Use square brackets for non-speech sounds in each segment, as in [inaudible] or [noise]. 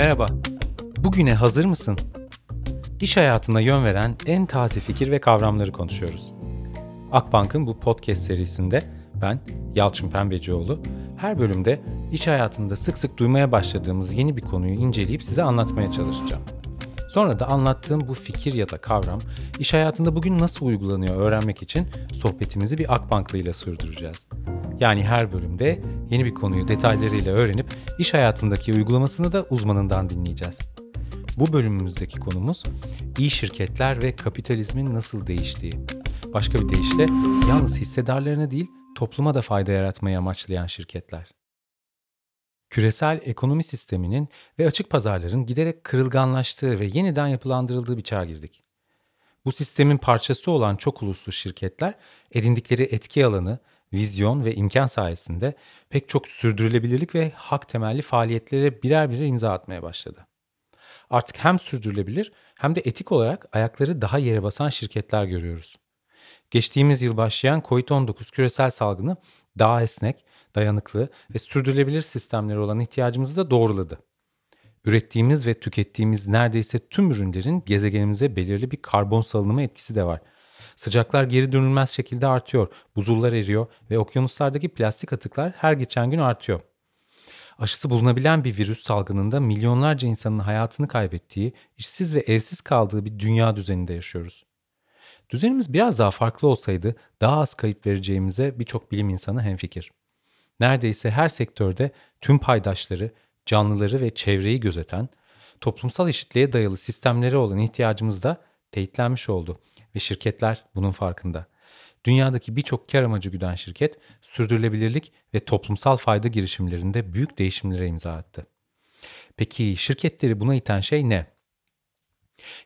Merhaba. Bugüne hazır mısın? İş hayatına yön veren en taze fikir ve kavramları konuşuyoruz. Akbank'ın bu podcast serisinde ben Yalçın Pembecioğlu her bölümde iş hayatında sık sık duymaya başladığımız yeni bir konuyu inceleyip size anlatmaya çalışacağım. Sonra da anlattığım bu fikir ya da kavram iş hayatında bugün nasıl uygulanıyor öğrenmek için sohbetimizi bir Akbanklı ile sürdüreceğiz. Yani her bölümde yeni bir konuyu detaylarıyla öğrenip iş hayatındaki uygulamasını da uzmanından dinleyeceğiz. Bu bölümümüzdeki konumuz iyi şirketler ve kapitalizmin nasıl değiştiği. Başka bir deyişle yalnız hissedarlarına değil topluma da fayda yaratmayı amaçlayan şirketler. Küresel ekonomi sisteminin ve açık pazarların giderek kırılganlaştığı ve yeniden yapılandırıldığı bir çağa girdik. Bu sistemin parçası olan çok uluslu şirketler edindikleri etki alanı, vizyon ve imkan sayesinde pek çok sürdürülebilirlik ve hak temelli faaliyetlere birer birer imza atmaya başladı. Artık hem sürdürülebilir hem de etik olarak ayakları daha yere basan şirketler görüyoruz. Geçtiğimiz yıl başlayan COVID-19 küresel salgını daha esnek, dayanıklı ve sürdürülebilir sistemleri olan ihtiyacımızı da doğruladı. Ürettiğimiz ve tükettiğimiz neredeyse tüm ürünlerin gezegenimize belirli bir karbon salınımı etkisi de var. Sıcaklar geri dönülmez şekilde artıyor, buzullar eriyor ve okyanuslardaki plastik atıklar her geçen gün artıyor. Aşısı bulunabilen bir virüs salgınında milyonlarca insanın hayatını kaybettiği, işsiz ve evsiz kaldığı bir dünya düzeninde yaşıyoruz. Düzenimiz biraz daha farklı olsaydı daha az kayıp vereceğimize birçok bilim insanı hemfikir. Neredeyse her sektörde tüm paydaşları, canlıları ve çevreyi gözeten, toplumsal eşitliğe dayalı sistemlere olan ihtiyacımız da teyitlenmiş oldu ve şirketler bunun farkında. Dünyadaki birçok kar amacı güden şirket, sürdürülebilirlik ve toplumsal fayda girişimlerinde büyük değişimlere imza attı. Peki şirketleri buna iten şey ne?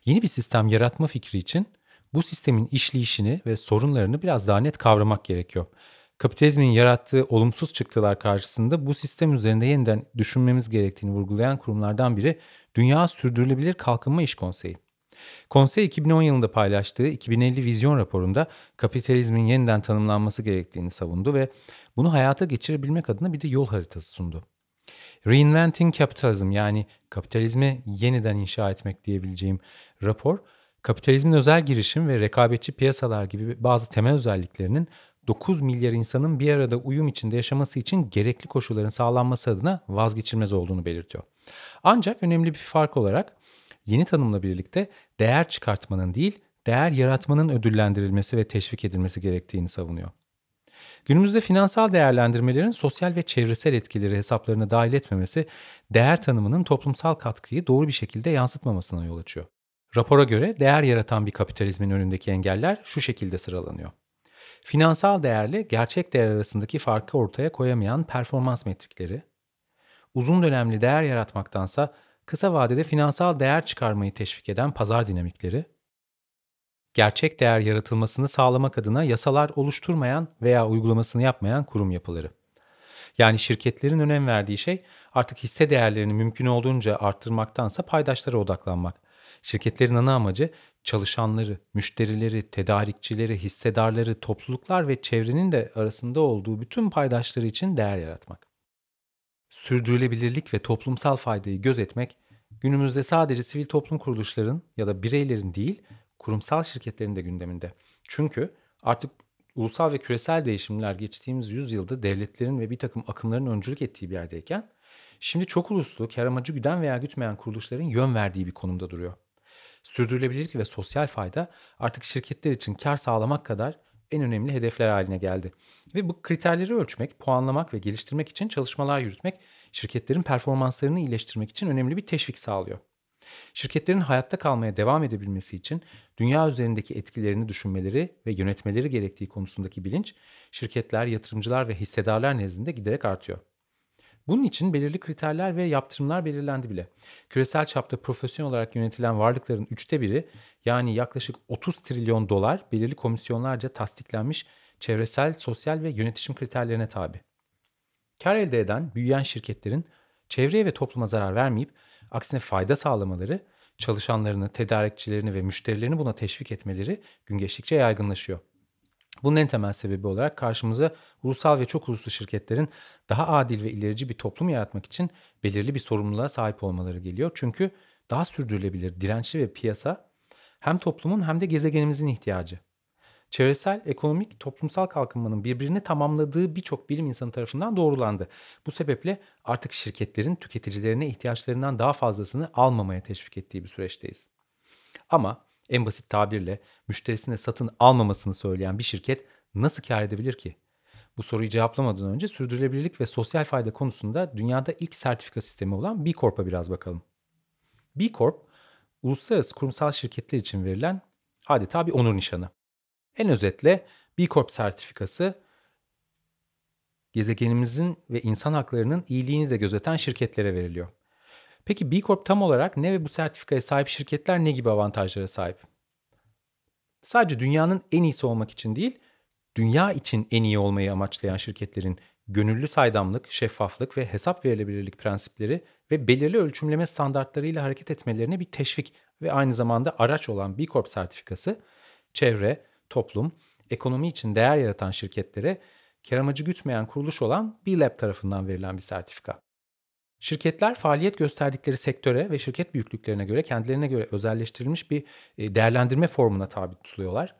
Yeni bir sistem yaratma fikri için bu sistemin işleyişini ve sorunlarını biraz daha net kavramak gerekiyor. Kapitalizmin yarattığı olumsuz çıktılar karşısında bu sistem üzerinde yeniden düşünmemiz gerektiğini vurgulayan kurumlardan biri Dünya Sürdürülebilir Kalkınma İş Konseyi. Konsey 2010 yılında paylaştığı 2050 vizyon raporunda kapitalizmin yeniden tanımlanması gerektiğini savundu ve bunu hayata geçirebilmek adına bir de yol haritası sundu. Reinventing Capitalism yani kapitalizmi yeniden inşa etmek diyebileceğim rapor, kapitalizmin özel girişim ve rekabetçi piyasalar gibi bazı temel özelliklerinin 9 milyar insanın bir arada uyum içinde yaşaması için gerekli koşulların sağlanması adına vazgeçilmez olduğunu belirtiyor. Ancak önemli bir fark olarak yeni tanımla birlikte değer çıkartmanın değil, değer yaratmanın ödüllendirilmesi ve teşvik edilmesi gerektiğini savunuyor. Günümüzde finansal değerlendirmelerin sosyal ve çevresel etkileri hesaplarına dahil etmemesi, değer tanımının toplumsal katkıyı doğru bir şekilde yansıtmamasına yol açıyor. Rapora göre değer yaratan bir kapitalizmin önündeki engeller şu şekilde sıralanıyor. Finansal değerle gerçek değer arasındaki farkı ortaya koyamayan performans metrikleri, uzun dönemli değer yaratmaktansa kısa vadede finansal değer çıkarmayı teşvik eden pazar dinamikleri, gerçek değer yaratılmasını sağlamak adına yasalar oluşturmayan veya uygulamasını yapmayan kurum yapıları. Yani şirketlerin önem verdiği şey artık hisse değerlerini mümkün olduğunca arttırmaktansa paydaşlara odaklanmak. Şirketlerin ana amacı çalışanları, müşterileri, tedarikçileri, hissedarları, topluluklar ve çevrenin de arasında olduğu bütün paydaşları için değer yaratmak. Sürdürülebilirlik ve toplumsal faydayı gözetmek günümüzde sadece sivil toplum kuruluşların ya da bireylerin değil, kurumsal şirketlerin de gündeminde. Çünkü artık ulusal ve küresel değişimler geçtiğimiz yüzyılda devletlerin ve bir takım akımların öncülük ettiği bir yerdeyken, şimdi çok uluslu, kar amacı güden veya gütmeyen kuruluşların yön verdiği bir konumda duruyor. Sürdürülebilirlik ve sosyal fayda artık şirketler için kar sağlamak kadar en önemli hedefler haline geldi. Ve bu kriterleri ölçmek, puanlamak ve geliştirmek için çalışmalar yürütmek şirketlerin performanslarını iyileştirmek için önemli bir teşvik sağlıyor. Şirketlerin hayatta kalmaya devam edebilmesi için dünya üzerindeki etkilerini düşünmeleri ve yönetmeleri gerektiği konusundaki bilinç şirketler, yatırımcılar ve hissedarlar nezdinde giderek artıyor. Bunun için belirli kriterler ve yaptırımlar belirlendi bile. Küresel çapta profesyonel olarak yönetilen varlıkların üçte biri yani yaklaşık 30 trilyon dolar belirli komisyonlarca tasdiklenmiş çevresel, sosyal ve yönetişim kriterlerine tabi. Kar elde eden büyüyen şirketlerin çevreye ve topluma zarar vermeyip aksine fayda sağlamaları, çalışanlarını, tedarikçilerini ve müşterilerini buna teşvik etmeleri gün geçtikçe yaygınlaşıyor. Bunun en temel sebebi olarak karşımıza ulusal ve çok uluslu şirketlerin daha adil ve ilerici bir toplum yaratmak için belirli bir sorumluluğa sahip olmaları geliyor. Çünkü daha sürdürülebilir, dirençli ve piyasa hem toplumun hem de gezegenimizin ihtiyacı. Çevresel, ekonomik, toplumsal kalkınmanın birbirini tamamladığı birçok bilim insanı tarafından doğrulandı. Bu sebeple artık şirketlerin tüketicilerine ihtiyaçlarından daha fazlasını almamaya teşvik ettiği bir süreçteyiz. Ama en basit tabirle müşterisine satın almamasını söyleyen bir şirket nasıl kar edebilir ki? Bu soruyu cevaplamadan önce sürdürülebilirlik ve sosyal fayda konusunda dünyada ilk sertifika sistemi olan B Corp'a biraz bakalım. B Corp, uluslararası kurumsal şirketler için verilen adeta bir onur nişanı. En özetle B Corp sertifikası gezegenimizin ve insan haklarının iyiliğini de gözeten şirketlere veriliyor. Peki B Corp tam olarak ne ve bu sertifikaya sahip şirketler ne gibi avantajlara sahip? Sadece dünyanın en iyisi olmak için değil, dünya için en iyi olmayı amaçlayan şirketlerin gönüllü saydamlık, şeffaflık ve hesap verilebilirlik prensipleri ve belirli ölçümleme standartlarıyla hareket etmelerine bir teşvik ve aynı zamanda araç olan B Corp sertifikası, çevre, toplum, ekonomi için değer yaratan şirketlere kar amacı gütmeyen kuruluş olan B Lab tarafından verilen bir sertifika. Şirketler faaliyet gösterdikleri sektöre ve şirket büyüklüklerine göre kendilerine göre özelleştirilmiş bir e, değerlendirme formuna tabi tutuluyorlar.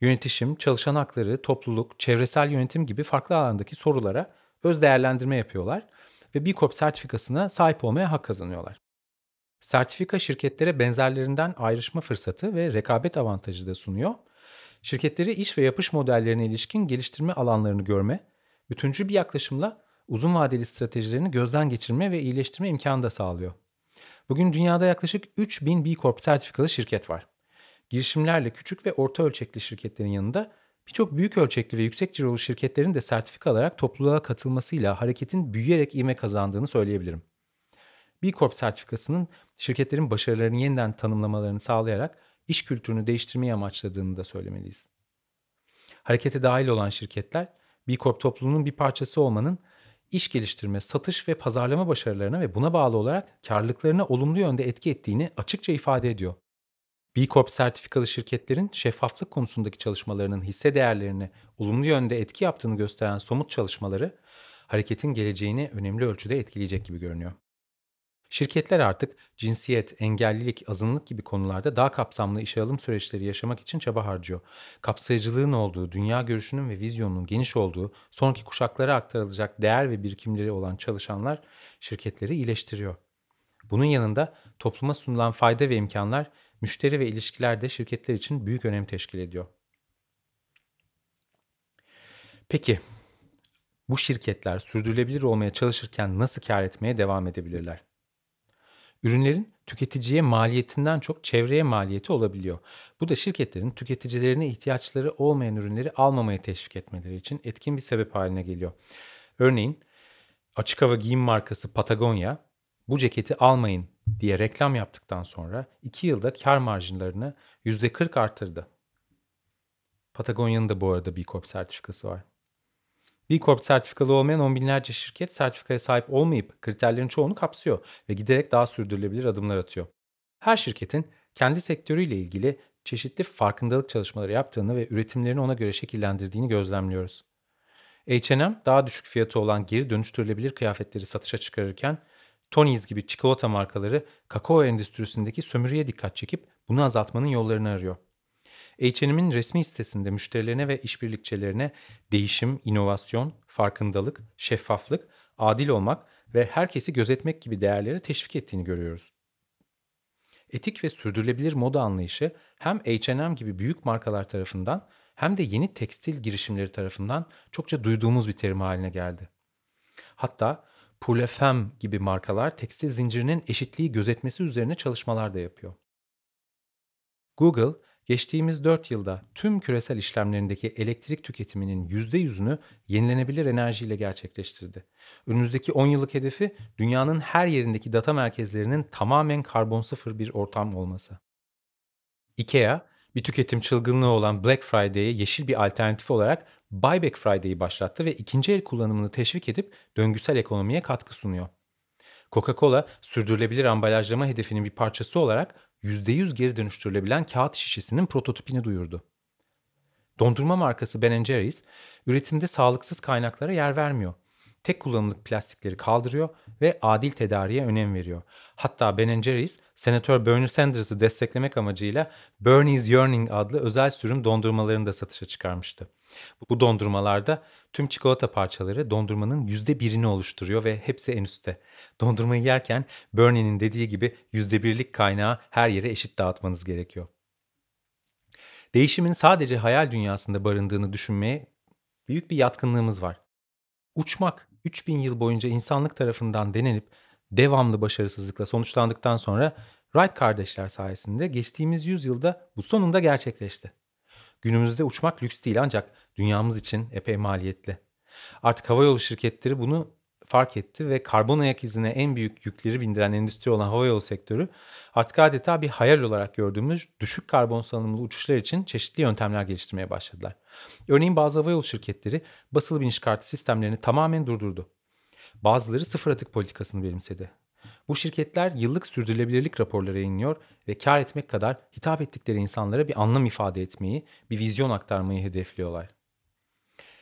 Yönetişim, çalışan hakları, topluluk, çevresel yönetim gibi farklı alandaki sorulara öz değerlendirme yapıyorlar ve B Corp sertifikasına sahip olmaya hak kazanıyorlar. Sertifika şirketlere benzerlerinden ayrışma fırsatı ve rekabet avantajı da sunuyor. Şirketleri iş ve yapış modellerine ilişkin geliştirme alanlarını görme, bütüncül bir yaklaşımla uzun vadeli stratejilerini gözden geçirme ve iyileştirme imkanı da sağlıyor. Bugün dünyada yaklaşık 3000 B Corp sertifikalı şirket var. Girişimlerle küçük ve orta ölçekli şirketlerin yanında birçok büyük ölçekli ve yüksek cirolu şirketlerin de sertifika alarak topluluğa katılmasıyla hareketin büyüyerek ivme kazandığını söyleyebilirim. B Corp sertifikasının şirketlerin başarılarını yeniden tanımlamalarını sağlayarak iş kültürünü değiştirmeyi amaçladığını da söylemeliyiz. Harekete dahil olan şirketler B Corp topluluğunun bir parçası olmanın iş geliştirme, satış ve pazarlama başarılarına ve buna bağlı olarak karlılıklarına olumlu yönde etki ettiğini açıkça ifade ediyor. B Corp sertifikalı şirketlerin şeffaflık konusundaki çalışmalarının hisse değerlerine olumlu yönde etki yaptığını gösteren somut çalışmaları hareketin geleceğini önemli ölçüde etkileyecek gibi görünüyor. Şirketler artık cinsiyet, engellilik, azınlık gibi konularda daha kapsamlı işe alım süreçleri yaşamak için çaba harcıyor. Kapsayıcılığın olduğu, dünya görüşünün ve vizyonunun geniş olduğu, sonraki kuşaklara aktarılacak değer ve birikimleri olan çalışanlar şirketleri iyileştiriyor. Bunun yanında topluma sunulan fayda ve imkanlar müşteri ve ilişkiler de şirketler için büyük önem teşkil ediyor. Peki bu şirketler sürdürülebilir olmaya çalışırken nasıl kar etmeye devam edebilirler? Ürünlerin tüketiciye maliyetinden çok çevreye maliyeti olabiliyor. Bu da şirketlerin tüketicilerine ihtiyaçları olmayan ürünleri almamaya teşvik etmeleri için etkin bir sebep haline geliyor. Örneğin açık hava giyim markası Patagonia bu ceketi almayın diye reklam yaptıktan sonra 2 yılda kar marjlarını %40 arttırdı. Patagonia'nın da bu arada B Corp sertifikası var. B Corp sertifikalı olmayan on binlerce şirket sertifikaya sahip olmayıp kriterlerin çoğunu kapsıyor ve giderek daha sürdürülebilir adımlar atıyor. Her şirketin kendi sektörüyle ilgili çeşitli farkındalık çalışmaları yaptığını ve üretimlerini ona göre şekillendirdiğini gözlemliyoruz. H&M daha düşük fiyatı olan geri dönüştürülebilir kıyafetleri satışa çıkarırken Tony's gibi çikolata markaları kakao endüstrisindeki sömürüye dikkat çekip bunu azaltmanın yollarını arıyor. H&M'in resmi sitesinde müşterilerine ve işbirlikçilerine değişim, inovasyon, farkındalık, şeffaflık, adil olmak ve herkesi gözetmek gibi değerlere teşvik ettiğini görüyoruz. Etik ve sürdürülebilir moda anlayışı hem H&M gibi büyük markalar tarafından hem de yeni tekstil girişimleri tarafından çokça duyduğumuz bir terim haline geldi. Hatta Pour la Femme gibi markalar tekstil zincirinin eşitliği gözetmesi üzerine çalışmalar da yapıyor. Google, geçtiğimiz 4 yılda tüm küresel işlemlerindeki elektrik tüketiminin %100'ünü yenilenebilir enerjiyle gerçekleştirdi. Önümüzdeki 10 yıllık hedefi dünyanın her yerindeki data merkezlerinin tamamen karbon sıfır bir ortam olması. IKEA, bir tüketim çılgınlığı olan Black Friday'e yeşil bir alternatif olarak Buyback Friday'i başlattı ve ikinci el kullanımını teşvik edip döngüsel ekonomiye katkı sunuyor. Coca-Cola sürdürülebilir ambalajlama hedefinin bir parçası olarak %100 geri dönüştürülebilen kağıt şişesinin prototipini duyurdu. Dondurma markası Ben Jerry's üretimde sağlıksız kaynaklara yer vermiyor. Tek kullanımlık plastikleri kaldırıyor ve adil tedariğe önem veriyor. Hatta Ben Jerry's, Senatör Bernie Sanders'ı desteklemek amacıyla Bernie's Yearning adlı özel sürüm dondurmalarını da satışa çıkarmıştı. Bu dondurmalarda tüm çikolata parçaları dondurmanın yüzde birini oluşturuyor ve hepsi en üstte. Dondurmayı yerken Bernie'nin dediği gibi yüzde birlik kaynağı her yere eşit dağıtmanız gerekiyor. Değişimin sadece hayal dünyasında barındığını düşünmeye büyük bir yatkınlığımız var. Uçmak 3000 yıl boyunca insanlık tarafından denenip devamlı başarısızlıkla sonuçlandıktan sonra Wright kardeşler sayesinde geçtiğimiz yüzyılda bu sonunda gerçekleşti. Günümüzde uçmak lüks değil ancak dünyamız için epey maliyetli. Artık havayolu şirketleri bunu fark etti ve karbon ayak izine en büyük yükleri bindiren endüstri olan havayolu sektörü artık adeta bir hayal olarak gördüğümüz düşük karbon salınımlı uçuşlar için çeşitli yöntemler geliştirmeye başladılar. Örneğin bazı havayolu şirketleri basılı biniş kartı sistemlerini tamamen durdurdu. Bazıları sıfır atık politikasını benimsedi. Bu şirketler yıllık sürdürülebilirlik raporları yayınlıyor ve kar etmek kadar hitap ettikleri insanlara bir anlam ifade etmeyi, bir vizyon aktarmayı hedefliyorlar.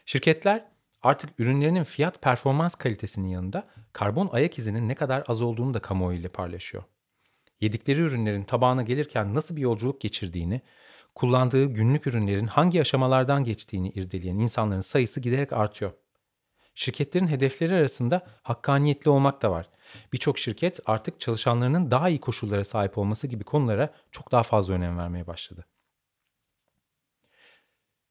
Şirketler artık ürünlerinin fiyat performans kalitesinin yanında karbon ayak izinin ne kadar az olduğunu da kamuoyu ile paylaşıyor. Yedikleri ürünlerin tabağına gelirken nasıl bir yolculuk geçirdiğini, kullandığı günlük ürünlerin hangi aşamalardan geçtiğini irdeleyen insanların sayısı giderek artıyor. Şirketlerin hedefleri arasında hakkaniyetli olmak da var. Birçok şirket artık çalışanlarının daha iyi koşullara sahip olması gibi konulara çok daha fazla önem vermeye başladı.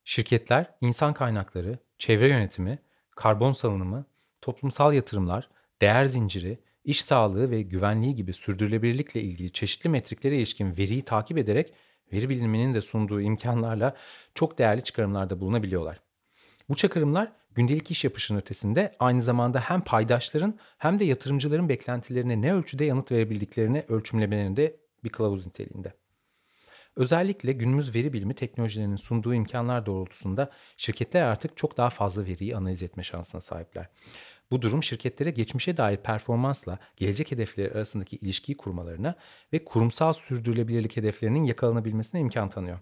Şirketler insan kaynakları, çevre yönetimi, karbon salınımı, toplumsal yatırımlar, değer zinciri, iş sağlığı ve güvenliği gibi sürdürülebilirlikle ilgili çeşitli metriklere ilişkin veriyi takip ederek veri biliminin de sunduğu imkanlarla çok değerli çıkarımlarda bulunabiliyorlar. Bu çıkarımlar gündelik iş yapışının ötesinde aynı zamanda hem paydaşların hem de yatırımcıların beklentilerine ne ölçüde yanıt verebildiklerini ölçümlemelerinde bir kılavuz niteliğinde. Özellikle günümüz veri bilimi teknolojilerinin sunduğu imkanlar doğrultusunda şirketler artık çok daha fazla veriyi analiz etme şansına sahipler. Bu durum şirketlere geçmişe dair performansla gelecek hedefleri arasındaki ilişkiyi kurmalarına ve kurumsal sürdürülebilirlik hedeflerinin yakalanabilmesine imkan tanıyor.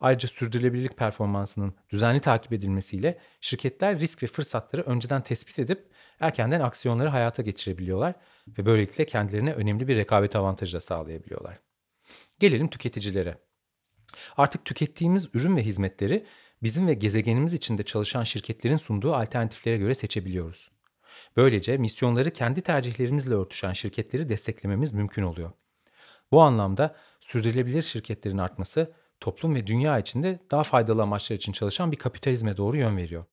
Ayrıca sürdürülebilirlik performansının düzenli takip edilmesiyle şirketler risk ve fırsatları önceden tespit edip erkenden aksiyonları hayata geçirebiliyorlar ve böylelikle kendilerine önemli bir rekabet avantajı da sağlayabiliyorlar. Gelelim tüketicilere. Artık tükettiğimiz ürün ve hizmetleri bizim ve gezegenimiz içinde çalışan şirketlerin sunduğu alternatiflere göre seçebiliyoruz. Böylece misyonları kendi tercihlerimizle örtüşen şirketleri desteklememiz mümkün oluyor. Bu anlamda sürdürülebilir şirketlerin artması toplum ve dünya içinde daha faydalı amaçlar için çalışan bir kapitalizme doğru yön veriyor.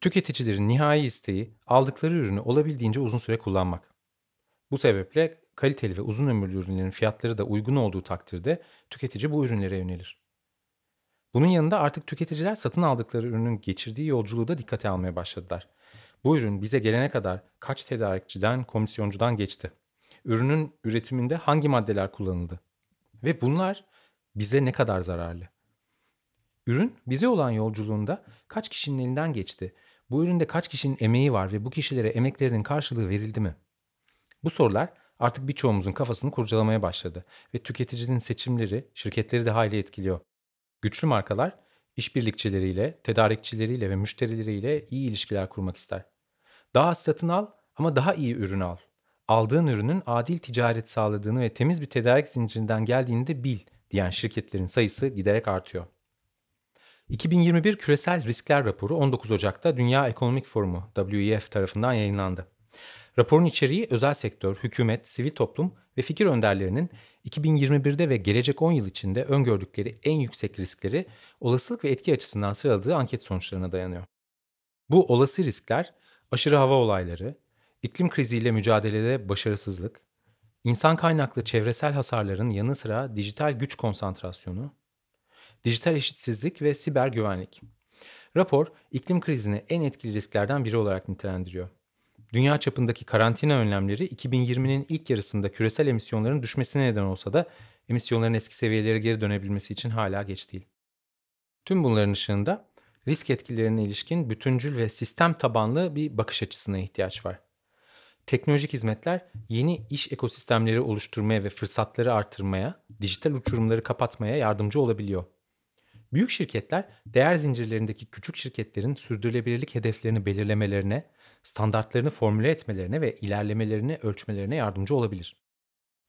Tüketicilerin nihai isteği aldıkları ürünü olabildiğince uzun süre kullanmak. Bu sebeple kaliteli ve uzun ömürlü ürünlerin fiyatları da uygun olduğu takdirde tüketici bu ürünlere yönelir. Bunun yanında artık tüketiciler satın aldıkları ürünün geçirdiği yolculuğu da dikkate almaya başladılar. Bu ürün bize gelene kadar kaç tedarikçiden, komisyoncudan geçti? Ürünün üretiminde hangi maddeler kullanıldı? Ve bunlar bize ne kadar zararlı? Ürün bize olan yolculuğunda kaç kişinin elinden geçti? Bu üründe kaç kişinin emeği var ve bu kişilere emeklerinin karşılığı verildi mi? Bu sorular artık birçoğumuzun kafasını kurcalamaya başladı ve tüketicinin seçimleri şirketleri de hayli etkiliyor. Güçlü markalar işbirlikçileriyle, tedarikçileriyle ve müşterileriyle iyi ilişkiler kurmak ister. Daha az satın al ama daha iyi ürün al. Aldığın ürünün adil ticaret sağladığını ve temiz bir tedarik zincirinden geldiğini de bil diyen şirketlerin sayısı giderek artıyor. 2021 Küresel Riskler Raporu 19 Ocak'ta Dünya Ekonomik Forumu WEF tarafından yayınlandı. Raporun içeriği özel sektör, hükümet, sivil toplum ve fikir önderlerinin 2021'de ve gelecek 10 yıl içinde öngördükleri en yüksek riskleri olasılık ve etki açısından sıraladığı anket sonuçlarına dayanıyor. Bu olası riskler aşırı hava olayları, iklim kriziyle mücadelede başarısızlık, insan kaynaklı çevresel hasarların yanı sıra dijital güç konsantrasyonu, dijital eşitsizlik ve siber güvenlik. Rapor, iklim krizini en etkili risklerden biri olarak nitelendiriyor. Dünya çapındaki karantina önlemleri 2020'nin ilk yarısında küresel emisyonların düşmesine neden olsa da emisyonların eski seviyelere geri dönebilmesi için hala geç değil. Tüm bunların ışığında risk etkilerine ilişkin bütüncül ve sistem tabanlı bir bakış açısına ihtiyaç var. Teknolojik hizmetler yeni iş ekosistemleri oluşturmaya ve fırsatları artırmaya, dijital uçurumları kapatmaya yardımcı olabiliyor. Büyük şirketler değer zincirlerindeki küçük şirketlerin sürdürülebilirlik hedeflerini belirlemelerine, standartlarını formüle etmelerine ve ilerlemelerini ölçmelerine yardımcı olabilir.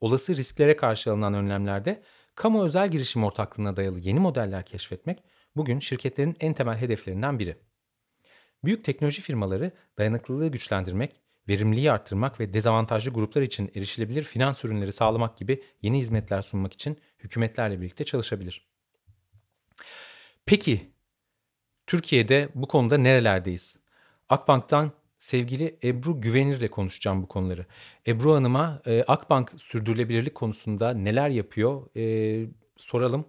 Olası risklere karşı alınan önlemlerde kamu özel girişim ortaklığına dayalı yeni modeller keşfetmek bugün şirketlerin en temel hedeflerinden biri. Büyük teknoloji firmaları dayanıklılığı güçlendirmek, verimliliği arttırmak ve dezavantajlı gruplar için erişilebilir finans ürünleri sağlamak gibi yeni hizmetler sunmak için hükümetlerle birlikte çalışabilir. Peki Türkiye'de bu konuda nerelerdeyiz? Akbank'tan sevgili Ebru Güvenir ile konuşacağım bu konuları. Ebru Hanım'a e, Akbank sürdürülebilirlik konusunda neler yapıyor e, soralım.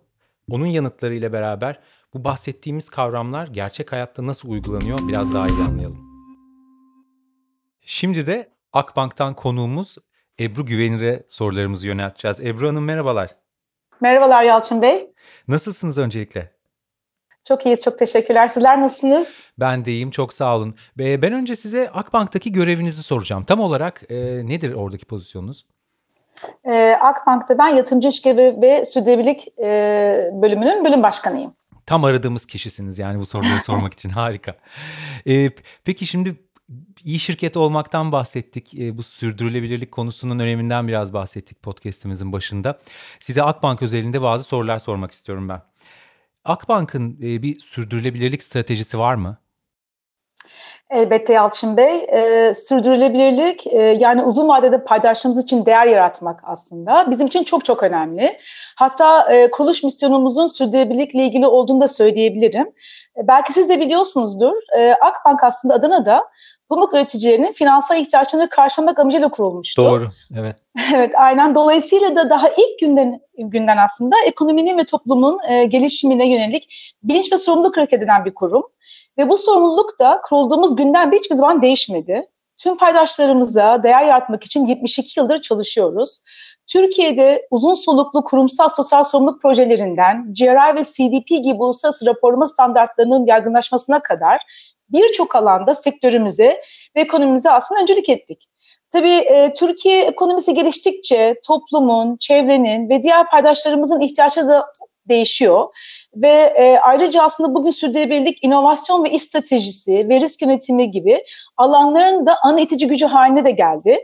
Onun yanıtlarıyla beraber bu bahsettiğimiz kavramlar gerçek hayatta nasıl uygulanıyor biraz daha iyi anlayalım. Şimdi de Akbank'tan konuğumuz Ebru Güvenir'e sorularımızı yönelteceğiz. Ebru Hanım merhabalar. Merhabalar Yalçın Bey. Nasılsınız öncelikle? Çok iyiyiz, çok teşekkürler. Sizler nasılsınız? Ben de iyiyim, çok sağ olun. Ben önce size Akbank'taki görevinizi soracağım. Tam olarak e, nedir oradaki pozisyonunuz? E, Akbank'ta ben yatırımcı ilişkileri ve sürdürülebilirlik e, bölümünün bölüm başkanıyım. Tam aradığımız kişisiniz yani bu soruları sormak için [laughs] harika. E, peki şimdi iyi şirket olmaktan bahsettik. E, bu sürdürülebilirlik konusunun öneminden biraz bahsettik podcast'imizin başında. Size Akbank özelinde bazı sorular sormak istiyorum ben. Akbank'ın e, bir sürdürülebilirlik stratejisi var mı? Elbette Yalçın Bey. E, sürdürülebilirlik e, yani uzun vadede paydaşlarımız için değer yaratmak aslında bizim için çok çok önemli. Hatta e, kuruluş misyonumuzun sürdürülebilirlikle ilgili olduğunu da söyleyebilirim. E, belki siz de biliyorsunuzdur. E, Akbank aslında Adana'da pamuk üreticilerinin finansal ihtiyaçlarını karşılamak amacıyla kurulmuştu. Doğru, evet. [laughs] evet, aynen. Dolayısıyla da daha ilk günden günden aslında ekonominin ve toplumun e, gelişimine yönelik bilinç ve sorumluluk hareket eden bir kurum. Ve bu sorumluluk da kurulduğumuz günden beri hiçbir zaman değişmedi. Tüm paydaşlarımıza değer yaratmak için 72 yıldır çalışıyoruz. Türkiye'de uzun soluklu kurumsal sosyal sorumluluk projelerinden GRI ve CDP gibi uluslararası raporlama standartlarının yaygınlaşmasına kadar birçok alanda sektörümüze ve ekonomimize aslında öncülük ettik. Tabii e, Türkiye ekonomisi geliştikçe toplumun, çevrenin ve diğer paydaşlarımızın ihtiyaçları da değişiyor. Ve e, ayrıca aslında bugün sürdürülebilirlik, inovasyon ve iş stratejisi ve risk yönetimi gibi alanların da ana itici gücü haline de geldi.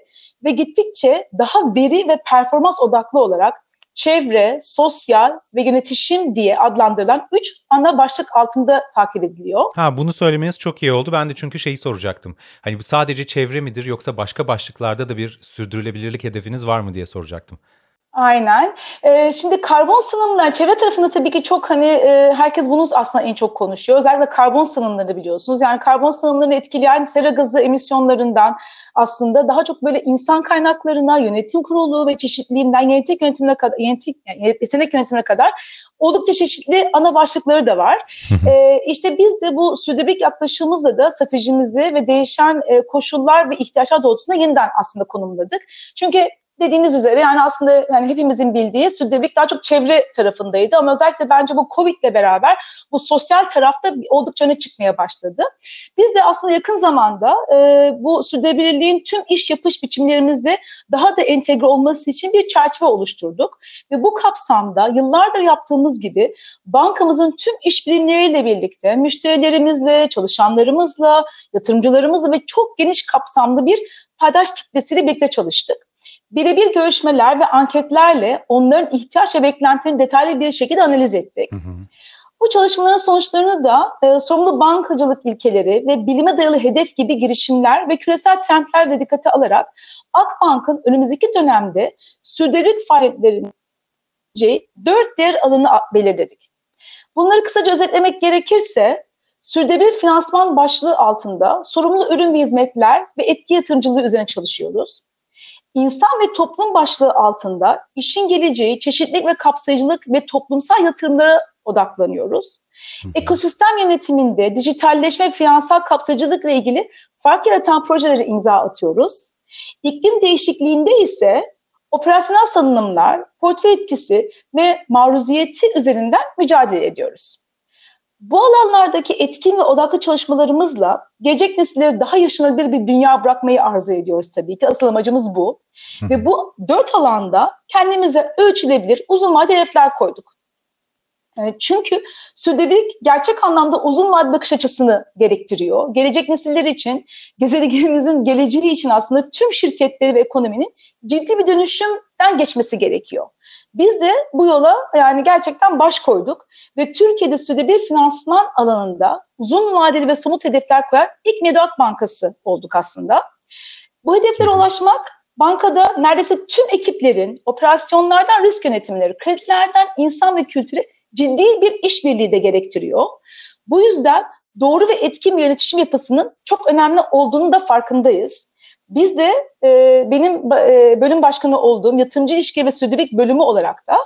Ve gittikçe daha veri ve performans odaklı olarak çevre, sosyal ve yönetişim diye adlandırılan üç ana başlık altında takip ediliyor. Ha bunu söylemeniz çok iyi oldu. Ben de çünkü şeyi soracaktım. Hani bu sadece çevre midir yoksa başka başlıklarda da bir sürdürülebilirlik hedefiniz var mı diye soracaktım. Aynen. Ee, şimdi karbon salınımları çevre tarafında tabii ki çok hani e, herkes bunu aslında en çok konuşuyor. Özellikle karbon salınımları biliyorsunuz. Yani karbon salınımlarını etkileyen sera gazı emisyonlarından aslında daha çok böyle insan kaynaklarına, yönetim kurulu ve çeşitliliğinden genetik yönetimine kadar, genetik yani yetenek yönetimine kadar oldukça çeşitli ana başlıkları da var. ee, işte biz de bu sürdürülebilirlik yaklaşımımızla da stratejimizi ve değişen e, koşullar ve ihtiyaçlar doğrultusunda yeniden aslında konumladık. Çünkü dediğiniz üzere yani aslında yani hepimizin bildiği sürdürülebilirlik daha çok çevre tarafındaydı. Ama özellikle bence bu Covid ile beraber bu sosyal tarafta oldukça öne çıkmaya başladı. Biz de aslında yakın zamanda e, bu sürdürülebilirliğin tüm iş yapış biçimlerimizde daha da entegre olması için bir çerçeve oluşturduk. Ve bu kapsamda yıllardır yaptığımız gibi bankamızın tüm iş birimleriyle birlikte müşterilerimizle, çalışanlarımızla, yatırımcılarımızla ve çok geniş kapsamlı bir paydaş kitlesiyle birlikte çalıştık birebir görüşmeler ve anketlerle onların ihtiyaç ve beklentilerini detaylı bir şekilde analiz ettik. Hı hı. Bu çalışmaların sonuçlarını da e, sorumlu bankacılık ilkeleri ve bilime dayalı hedef gibi girişimler ve küresel trendler de dikkate alarak Akbank'ın önümüzdeki dönemde sürdürülebilirlik faaliyetlerinin dört değer alanı belirledik. Bunları kısaca özetlemek gerekirse sürdürülebilir finansman başlığı altında sorumlu ürün ve hizmetler ve etki yatırımcılığı üzerine çalışıyoruz. İnsan ve toplum başlığı altında işin geleceği, çeşitlilik ve kapsayıcılık ve toplumsal yatırımlara odaklanıyoruz. Ekosistem yönetiminde dijitalleşme ve finansal kapsayıcılıkla ilgili fark yaratan projelere imza atıyoruz. İklim değişikliğinde ise operasyonel salınımlar, portföy etkisi ve maruziyeti üzerinden mücadele ediyoruz. Bu alanlardaki etkin ve odaklı çalışmalarımızla gelecek nesilleri daha yaşanabilir bir dünya bırakmayı arzu ediyoruz tabii ki. Asıl amacımız bu. ve bu dört alanda kendimize ölçülebilir uzun vadeli hedefler koyduk. Çünkü sürdürülebilirlik gerçek anlamda uzun vadeli bakış açısını gerektiriyor. Gelecek nesiller için, gezegenimizin geleceği için aslında tüm şirketleri ve ekonominin ciddi bir dönüşümden geçmesi gerekiyor. Biz de bu yola yani gerçekten baş koyduk ve Türkiye'de sürdürülebilir finansman alanında uzun vadeli ve somut hedefler koyan ilk Meduak Bankası olduk aslında. Bu hedeflere ulaşmak bankada neredeyse tüm ekiplerin operasyonlardan risk yönetimleri, kredilerden insan ve kültüre ciddi bir işbirliği de gerektiriyor. Bu yüzden doğru ve etkin bir yönetişim yapısının çok önemli olduğunu da farkındayız. Biz de e, benim e, bölüm başkanı olduğum yatırımcı ilişki ve sürdürülebilirlik bölümü olarak da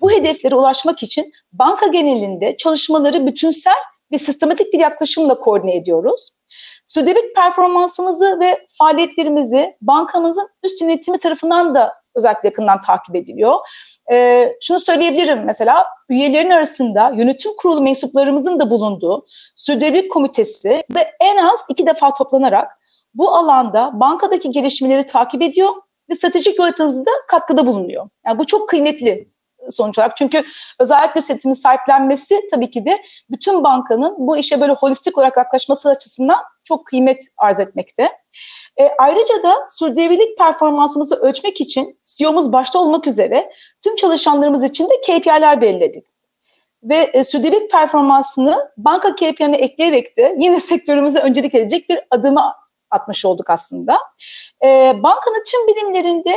bu hedeflere ulaşmak için banka genelinde çalışmaları bütünsel ve sistematik bir yaklaşımla koordine ediyoruz. Sürdürülebilirlik performansımızı ve faaliyetlerimizi bankamızın üst yönetimi tarafından da özellikle yakından takip ediliyor. E, şunu söyleyebilirim mesela üyelerin arasında yönetim kurulu mensuplarımızın da bulunduğu sürdürülebilirlik komitesi de en az iki defa toplanarak bu alanda bankadaki gelişmeleri takip ediyor ve stratejik yönetimimizde katkıda bulunuyor. Yani bu çok kıymetli sonuç olarak. Çünkü özellikle yönetimin sahiplenmesi tabii ki de bütün bankanın bu işe böyle holistik olarak yaklaşması açısından çok kıymet arz etmekte. E, ayrıca da sürdürülebilirlik performansımızı ölçmek için CEO'muz başta olmak üzere tüm çalışanlarımız için de KPI'ler belirledik. Ve e, sürdürülebilirlik performansını banka KPI'ne ekleyerek de yine [laughs] sektörümüze öncelik edecek bir adımı atmış olduk aslında. E, bankanın tüm birimlerinde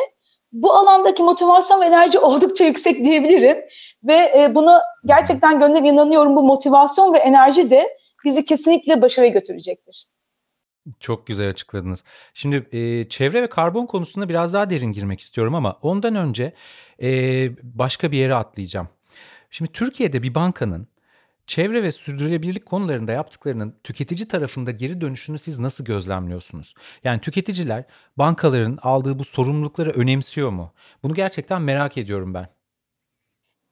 bu alandaki motivasyon ve enerji [laughs] oldukça yüksek diyebilirim. Ve e, bunu gerçekten gönlden inanıyorum bu motivasyon ve enerji de bizi kesinlikle başarıya götürecektir. Çok güzel açıkladınız. Şimdi e, çevre ve karbon konusunda biraz daha derin girmek istiyorum ama ondan önce e, başka bir yere atlayacağım. Şimdi Türkiye'de bir bankanın çevre ve sürdürülebilirlik konularında yaptıklarının tüketici tarafında geri dönüşünü siz nasıl gözlemliyorsunuz? Yani tüketiciler bankaların aldığı bu sorumlulukları önemsiyor mu? Bunu gerçekten merak ediyorum ben.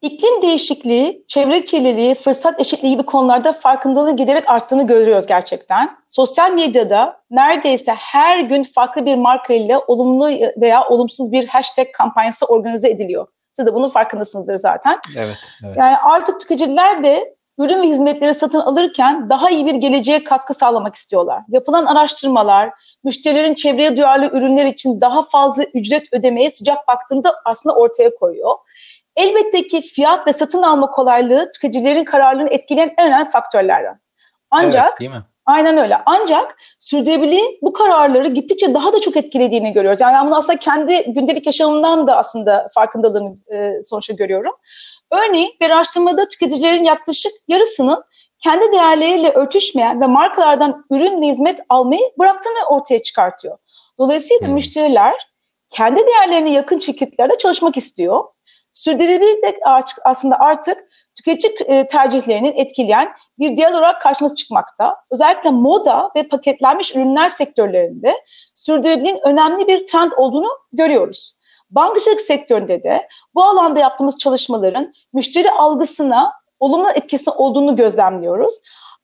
İklim değişikliği, çevre kirliliği, fırsat eşitliği gibi konularda farkındalığı giderek arttığını görüyoruz gerçekten. Sosyal medyada neredeyse her gün farklı bir marka ile olumlu veya olumsuz bir hashtag kampanyası organize ediliyor. Siz de bunun farkındasınızdır zaten. Evet. evet. Yani artık tüketiciler de ürün ve hizmetleri satın alırken daha iyi bir geleceğe katkı sağlamak istiyorlar. Yapılan araştırmalar, müşterilerin çevreye duyarlı ürünler için daha fazla ücret ödemeye sıcak baktığında aslında ortaya koyuyor. Elbette ki fiyat ve satın alma kolaylığı tüketicilerin kararlarını etkileyen en önemli faktörlerden. Ancak evet, değil mi? Aynen öyle. Ancak sürdürülebilirliğin bu kararları gittikçe daha da çok etkilediğini görüyoruz. Yani ben bunu aslında kendi gündelik yaşamımdan da aslında farkındalığını e, sonuçta görüyorum. Örneğin bir araştırmada tüketicilerin yaklaşık yarısının kendi değerleriyle örtüşmeyen ve markalardan ürün ve hizmet almayı bıraktığını ortaya çıkartıyor. Dolayısıyla hmm. müşteriler kendi değerlerine yakın şirketlerde çalışmak istiyor. Sürdürülebilirlik aslında artık tüketici e, tercihlerinin etkileyen bir diğer olarak karşımıza çıkmakta. Özellikle moda ve paketlenmiş ürünler sektörlerinde sürdürülebilirliğin önemli bir trend olduğunu görüyoruz. Bankacılık sektöründe de bu alanda yaptığımız çalışmaların müşteri algısına olumlu etkisi olduğunu gözlemliyoruz.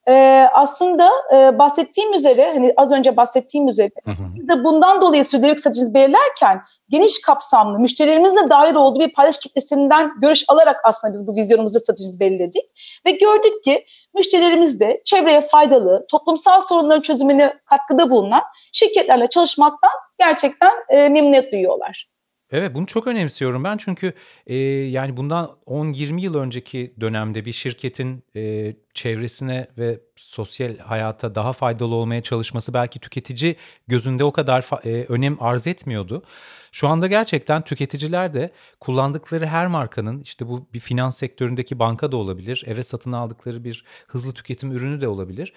Ee, aslında e, bahsettiğim üzere, hani az önce bahsettiğim üzere, hı. de bundan dolayı sürdürülebilir stratejimizi belirlerken geniş kapsamlı, müşterilerimizle dahil olduğu bir paylaş kitlesinden görüş alarak aslında biz bu vizyonumuzu ve stratejimizi belirledik. Ve gördük ki müşterilerimiz de çevreye faydalı, toplumsal sorunların çözümüne katkıda bulunan şirketlerle çalışmaktan gerçekten e, memnuniyet duyuyorlar. Evet, bunu çok önemsiyorum ben çünkü, eee, yani, bundan 10-20 yıl önceki dönemde bir şirketin, eee, çevresine ve sosyal hayata daha faydalı olmaya çalışması belki tüketici gözünde o kadar eee, önem arz etmiyordu. Şu anda gerçekten tüketiciler de kullandıkları her markanın, işte, bu bir finans sektöründeki banka da olabilir, eve satın aldıkları bir hızlı tüketim ürünü de olabilir,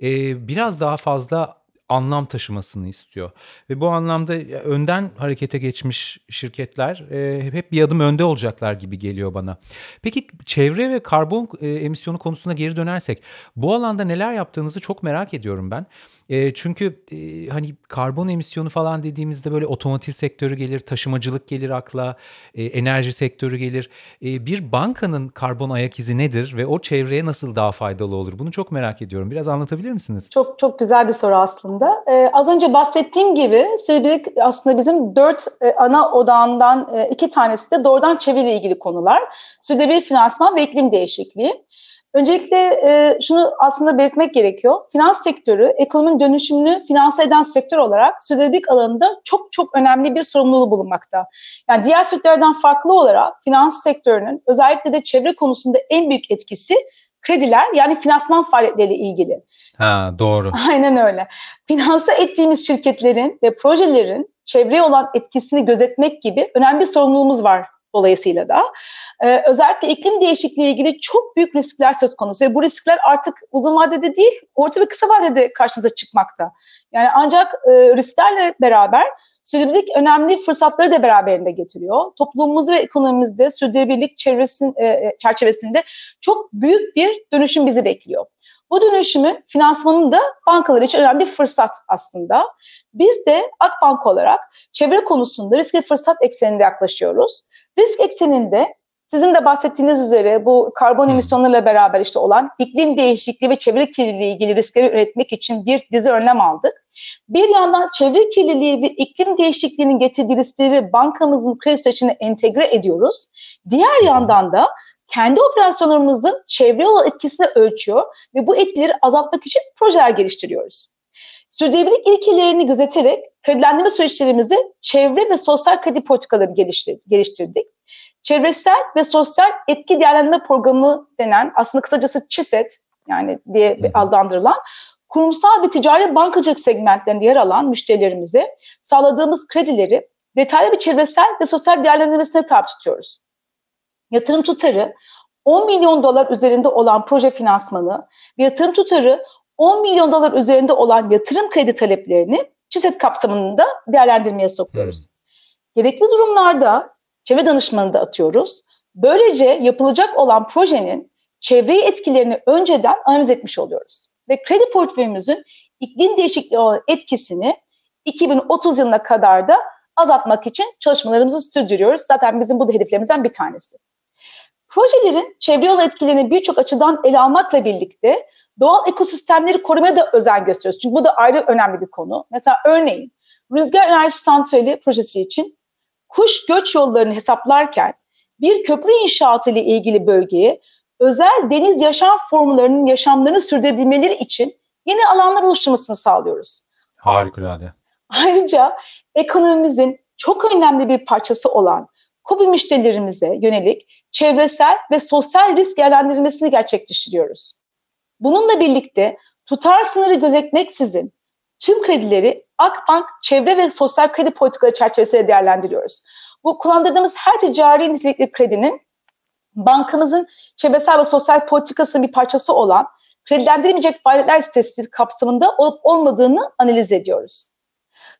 eee, biraz daha fazla anlam taşımasını istiyor. Ve bu anlamda önden harekete geçmiş şirketler e, hep bir adım önde olacaklar gibi geliyor bana. Peki çevre ve karbon e, emisyonu konusuna geri dönersek bu alanda neler yaptığınızı çok merak ediyorum ben. E, çünkü e, hani karbon emisyonu falan dediğimizde böyle otomotiv sektörü gelir, taşımacılık gelir akla, e, enerji sektörü gelir. E, bir bankanın karbon ayak izi nedir ve o çevreye nasıl daha faydalı olur? Bunu çok merak ediyorum. Biraz anlatabilir misiniz? Çok çok güzel bir soru aslında. Ee, az önce bahsettiğim gibi Silbilik aslında bizim dört e, ana odağından e, iki tanesi de doğrudan çevreyle ilgili konular. Sürdürülebilir finansman ve iklim değişikliği. Öncelikle e, şunu aslında belirtmek gerekiyor. Finans sektörü ekonominin dönüşümünü finanse eden sektör olarak sürdürülebilirlik alanında çok çok önemli bir sorumluluğu bulunmakta. Yani diğer sektörlerden farklı olarak finans sektörünün özellikle de çevre konusunda en büyük etkisi krediler yani finansman faaliyetleriyle ilgili. Ha doğru. [laughs] Aynen öyle. Finanse ettiğimiz şirketlerin ve projelerin çevreye olan etkisini gözetmek gibi önemli bir sorumluluğumuz var dolayısıyla da. Ee, özellikle iklim değişikliği ilgili çok büyük riskler söz konusu ve bu riskler artık uzun vadede değil, orta ve kısa vadede karşımıza çıkmakta. Yani ancak e, risklerle beraber sürdürülebilirlik önemli fırsatları da beraberinde getiriyor. Toplumumuz ve ekonomimizde sürdürülebilirlik çevresin, e, e, çerçevesinde çok büyük bir dönüşüm bizi bekliyor. Bu dönüşümü finansmanın da bankalar için önemli bir fırsat aslında. Biz de Akbank olarak çevre konusunda risk ve fırsat ekseninde yaklaşıyoruz. Risk ekseninde sizin de bahsettiğiniz üzere bu karbon emisyonlarıyla beraber işte olan iklim değişikliği ve çevre kirliliği ilgili riskleri üretmek için bir dizi önlem aldık. Bir yandan çevre kirliliği ve iklim değişikliğinin getirdiği riskleri bankamızın kredi sürecine entegre ediyoruz. Diğer yandan da kendi operasyonlarımızın çevre olan etkisini ölçüyor ve bu etkileri azaltmak için projeler geliştiriyoruz. Sürdürülebilirlik ilkelerini gözeterek kredilendirme süreçlerimizi çevre ve sosyal kredi politikaları geliştirdik. Çevresel ve sosyal etki değerlendirme programı denen aslında kısacası ÇİSET yani diye adlandırılan kurumsal ve ticari bankacılık segmentlerinde yer alan müşterilerimize sağladığımız kredileri detaylı bir çevresel ve sosyal değerlendirmesine tabi tutuyoruz. Yatırım tutarı 10 milyon dolar üzerinde olan proje finansmanı ve yatırım tutarı 10 milyon dolar üzerinde olan yatırım kredi taleplerini ÇİSET kapsamında değerlendirmeye sokuyoruz. Gerekli durumlarda çevre danışmanı da atıyoruz. Böylece yapılacak olan projenin çevreye etkilerini önceden analiz etmiş oluyoruz. Ve kredi portföyümüzün iklim değişikliği olan etkisini 2030 yılına kadar da azaltmak için çalışmalarımızı sürdürüyoruz. Zaten bizim bu da hedeflerimizden bir tanesi. Projelerin çevre yol etkilerini birçok açıdan ele almakla birlikte doğal ekosistemleri korumaya da özen gösteriyoruz. Çünkü bu da ayrı önemli bir konu. Mesela örneğin rüzgar enerji santrali projesi için kuş göç yollarını hesaplarken bir köprü inşaatı ile ilgili bölgeye özel deniz yaşam formlarının yaşamlarını sürdürebilmeleri için yeni alanlar oluşturmasını sağlıyoruz. Harikulade. Ayrıca ekonomimizin çok önemli bir parçası olan KOBİ müşterilerimize yönelik çevresel ve sosyal risk değerlendirmesini gerçekleştiriyoruz. Bununla birlikte tutar sınırı gözetmeksizin tüm kredileri Akbank çevre ve sosyal kredi politikaları çerçevesinde değerlendiriyoruz. Bu kullandırdığımız her ticari nitelikli kredinin bankamızın çevresel ve sosyal politikasının bir parçası olan kredilendirilmeyecek faaliyetler sitesi kapsamında olup olmadığını analiz ediyoruz.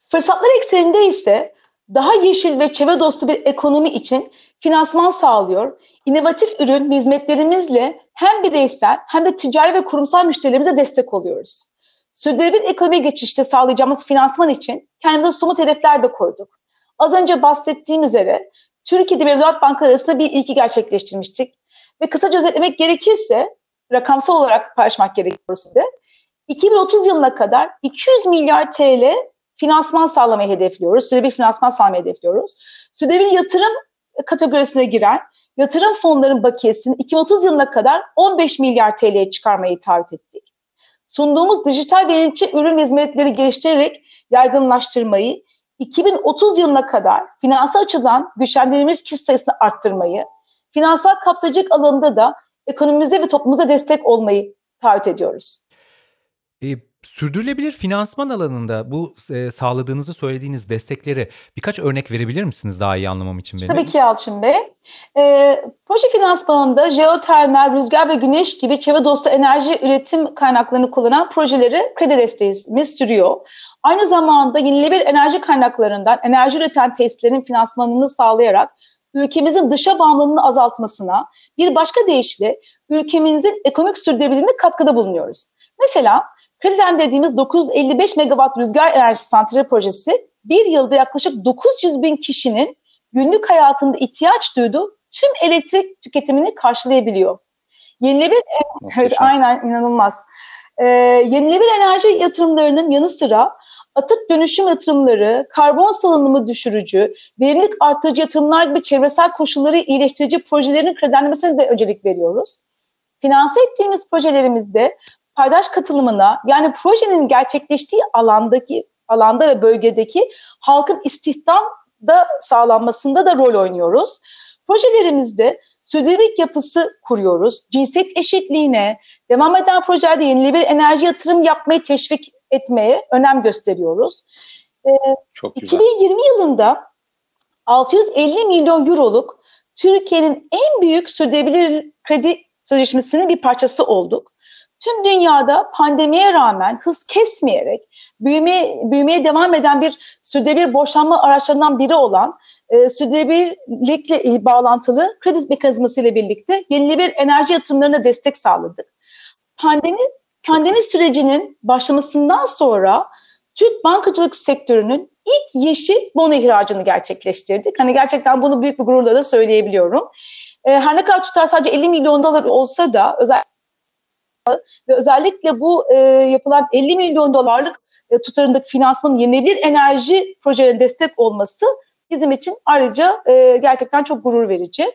Fırsatlar ekseninde ise daha yeşil ve çevre dostu bir ekonomi için finansman sağlıyor. İnovatif ürün hizmetlerimizle hem bireysel hem de ticari ve kurumsal müşterilerimize destek oluyoruz. Sürdürülebilir ekonomi geçişte sağlayacağımız finansman için kendimize somut hedefler de koyduk. Az önce bahsettiğim üzere Türkiye'de mevduat bankaları arasında bir ilki gerçekleştirmiştik. Ve kısaca özetlemek gerekirse, rakamsal olarak paylaşmak gerekiyor size. 2030 yılına kadar 200 milyar TL finansman sağlamayı hedefliyoruz. Sürdürülebilir finansman sağlamayı hedefliyoruz. Sürdürülebilir yatırım kategorisine giren yatırım fonların bakiyesini 2030 yılına kadar 15 milyar TL'ye çıkarmayı taahhüt ettik. Sunduğumuz dijital yenilikçi ürün hizmetleri geliştirerek yaygınlaştırmayı, 2030 yılına kadar finansal açıdan güçlendirilmiş kişi sayısını arttırmayı, finansal kapsayıcılık alanında da ekonomimize ve toplumumuza destek olmayı taahhüt ediyoruz. E, Sürdürülebilir finansman alanında bu e, sağladığınızı söylediğiniz destekleri birkaç örnek verebilir misiniz daha iyi anlamam için benim? Tabii ki Yalçın Bey. E, proje finansmanında jeotermal, rüzgar ve güneş gibi çevre dostu enerji üretim kaynaklarını kullanan projeleri kredi desteğimiz sürüyor. Aynı zamanda yenilenebilir enerji kaynaklarından enerji üreten tesislerin finansmanını sağlayarak ülkemizin dışa bağımlılığını azaltmasına, bir başka deyişle ülkemizin ekonomik sürdürülebilirliğine katkıda bulunuyoruz. Mesela kredilendirdiğimiz 955 megawatt rüzgar enerji santrali projesi bir yılda yaklaşık 900 bin kişinin günlük hayatında ihtiyaç duyduğu tüm elektrik tüketimini karşılayabiliyor. Yenilebilir, evet, aynen inanılmaz. Ee, yenilebilir enerji yatırımlarının yanı sıra atık dönüşüm yatırımları, karbon salınımı düşürücü, verimlilik artırıcı yatırımlar gibi çevresel koşulları iyileştirici projelerin kredilenmesine de öncelik veriyoruz. Finanse ettiğimiz projelerimizde paydaş katılımına yani projenin gerçekleştiği alandaki alanda ve bölgedeki halkın istihdam da sağlanmasında da rol oynuyoruz. Projelerimizde sürdürülebilirlik yapısı kuruyoruz. Cinsiyet eşitliğine, devam eden projelerde yenilebilir enerji yatırım yapmayı teşvik etmeye önem gösteriyoruz. Ee, Çok güzel. 2020 yılında 650 milyon euroluk Türkiye'nin en büyük sürdürülebilir kredi sözleşmesinin bir parçası olduk. Tüm dünyada pandemiye rağmen hız kesmeyerek büyüme, büyümeye devam eden bir sürdürülebilir borçlanma araçlarından biri olan e, sürdürülebilirlikle bağlantılı kredi mekanizması ile birlikte yenilebilir enerji yatırımlarına destek sağladık. Pandemi pandemi sürecinin başlamasından sonra Türk bankacılık sektörünün ilk yeşil bono ihracını gerçekleştirdik. Hani gerçekten bunu büyük bir gururla da söyleyebiliyorum. E, her ne kadar tutar sadece 50 milyon dolar olsa da özel ve özellikle bu e, yapılan 50 milyon dolarlık e, tutarındaki finansmanın yenilebilir enerji projelerine destek olması bizim için ayrıca e, gerçekten çok gurur verici.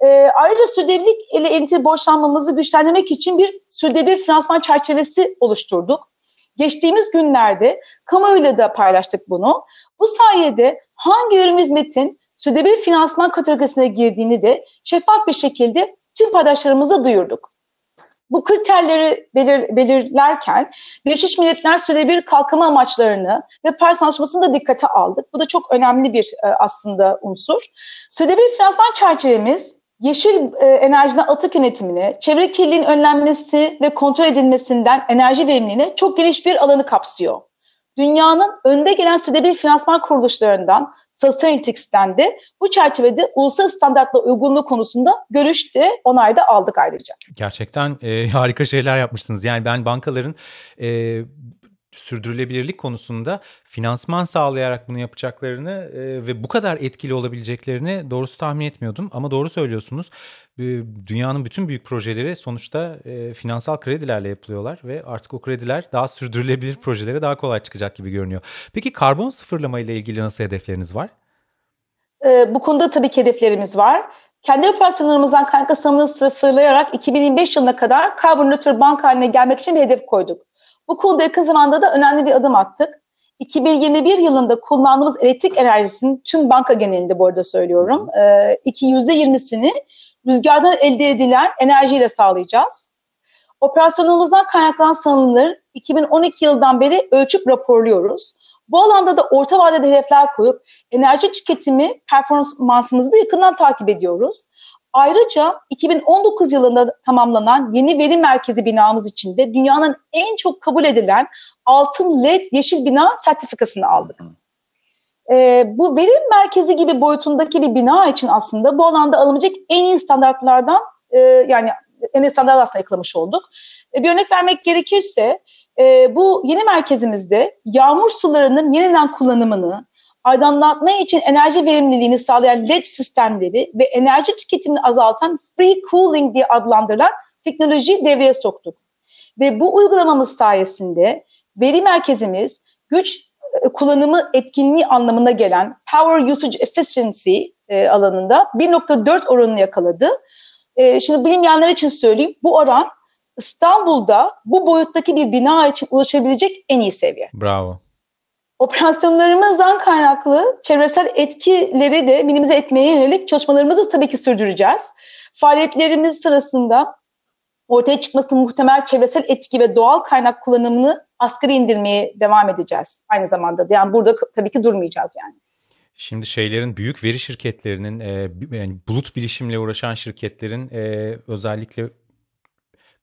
E, ayrıca sürdürülebilirlik ile ilintili borçlanmamızı güçlendirmek için bir sürdürülebilir finansman çerçevesi oluşturduk. Geçtiğimiz günlerde kamuoyuyla da paylaştık bunu. Bu sayede hangi ürün hizmetin sürdürülebilir finansman kategorisine girdiğini de şeffaf bir şekilde tüm paydaşlarımıza duyurduk. Bu kriterleri belir, belirlerken Birleşmiş Milletler Sürdürülebilir Kalkınma Amaçlarını ve Paris Anlaşması'nı da dikkate aldık. Bu da çok önemli bir e, aslında unsur. Sürdürülebilir finansman çerçevemiz yeşil e, enerjiden atık yönetimine, çevre kirliliğinin önlenmesi ve kontrol edilmesinden enerji verimliliğine çok geniş bir alanı kapsıyor. Dünyanın önde gelen sürdürülebilir finansman kuruluşlarından Sustainalytics'ten de bu çerçevede uluslararası standartla uygunluğu konusunda görüş de onay da aldık ayrıca. Gerçekten e, harika şeyler yapmışsınız. Yani ben bankaların e, sürdürülebilirlik konusunda finansman sağlayarak bunu yapacaklarını e, ve bu kadar etkili olabileceklerini doğrusu tahmin etmiyordum. Ama doğru söylüyorsunuz. Dünyanın bütün büyük projeleri sonuçta e, finansal kredilerle yapılıyorlar ve artık o krediler daha sürdürülebilir projelere daha kolay çıkacak gibi görünüyor. Peki karbon sıfırlama ile ilgili nasıl hedefleriniz var? E, bu konuda tabii ki hedeflerimiz var. Kendi operasyonlarımızdan kaynaklı sanımını sıfırlayarak 2025 yılına kadar karbon nötr bank haline gelmek için bir hedef koyduk. Bu konuda yakın zamanda da önemli bir adım attık. 2021 yılında kullandığımız elektrik enerjisinin tüm banka genelinde bu arada söylüyorum. E, iki %20'sini rüzgardan elde edilen enerjiyle sağlayacağız. Operasyonumuzdan kaynaklanan salınımları 2012 yıldan beri ölçüp raporluyoruz. Bu alanda da orta vadede hedefler koyup enerji tüketimi performansımızı da yakından takip ediyoruz. Ayrıca 2019 yılında tamamlanan yeni veri merkezi binamız için de dünyanın en çok kabul edilen altın LED yeşil bina sertifikasını aldık. Ee, bu veri merkezi gibi boyutundaki bir bina için aslında bu alanda alınacak en iyi standartlardan e, yani en iyi standart aslında yakalamış olduk. E, bir örnek vermek gerekirse e, bu yeni merkezimizde yağmur sularının yeniden kullanımını, aydınlatma için enerji verimliliğini sağlayan LED sistemleri ve enerji tüketimini azaltan free cooling diye adlandırılan teknolojiyi devreye soktuk. Ve bu uygulamamız sayesinde veri merkezimiz güç e, kullanımı etkinliği anlamına gelen Power Usage Efficiency e, alanında 1.4 oranını yakaladı. E, şimdi bilinmeyenler için söyleyeyim bu oran İstanbul'da bu boyuttaki bir bina için ulaşabilecek en iyi seviye. Bravo. Operasyonlarımızdan kaynaklı çevresel etkileri de minimize etmeye yönelik çalışmalarımızı tabii ki sürdüreceğiz. Faaliyetlerimiz sırasında ortaya çıkması muhtemel çevresel etki ve doğal kaynak kullanımını asgari indirmeye devam edeceğiz aynı zamanda. Yani burada tabii ki durmayacağız yani. Şimdi şeylerin büyük veri şirketlerinin e, yani bulut bilişimle uğraşan şirketlerin e, özellikle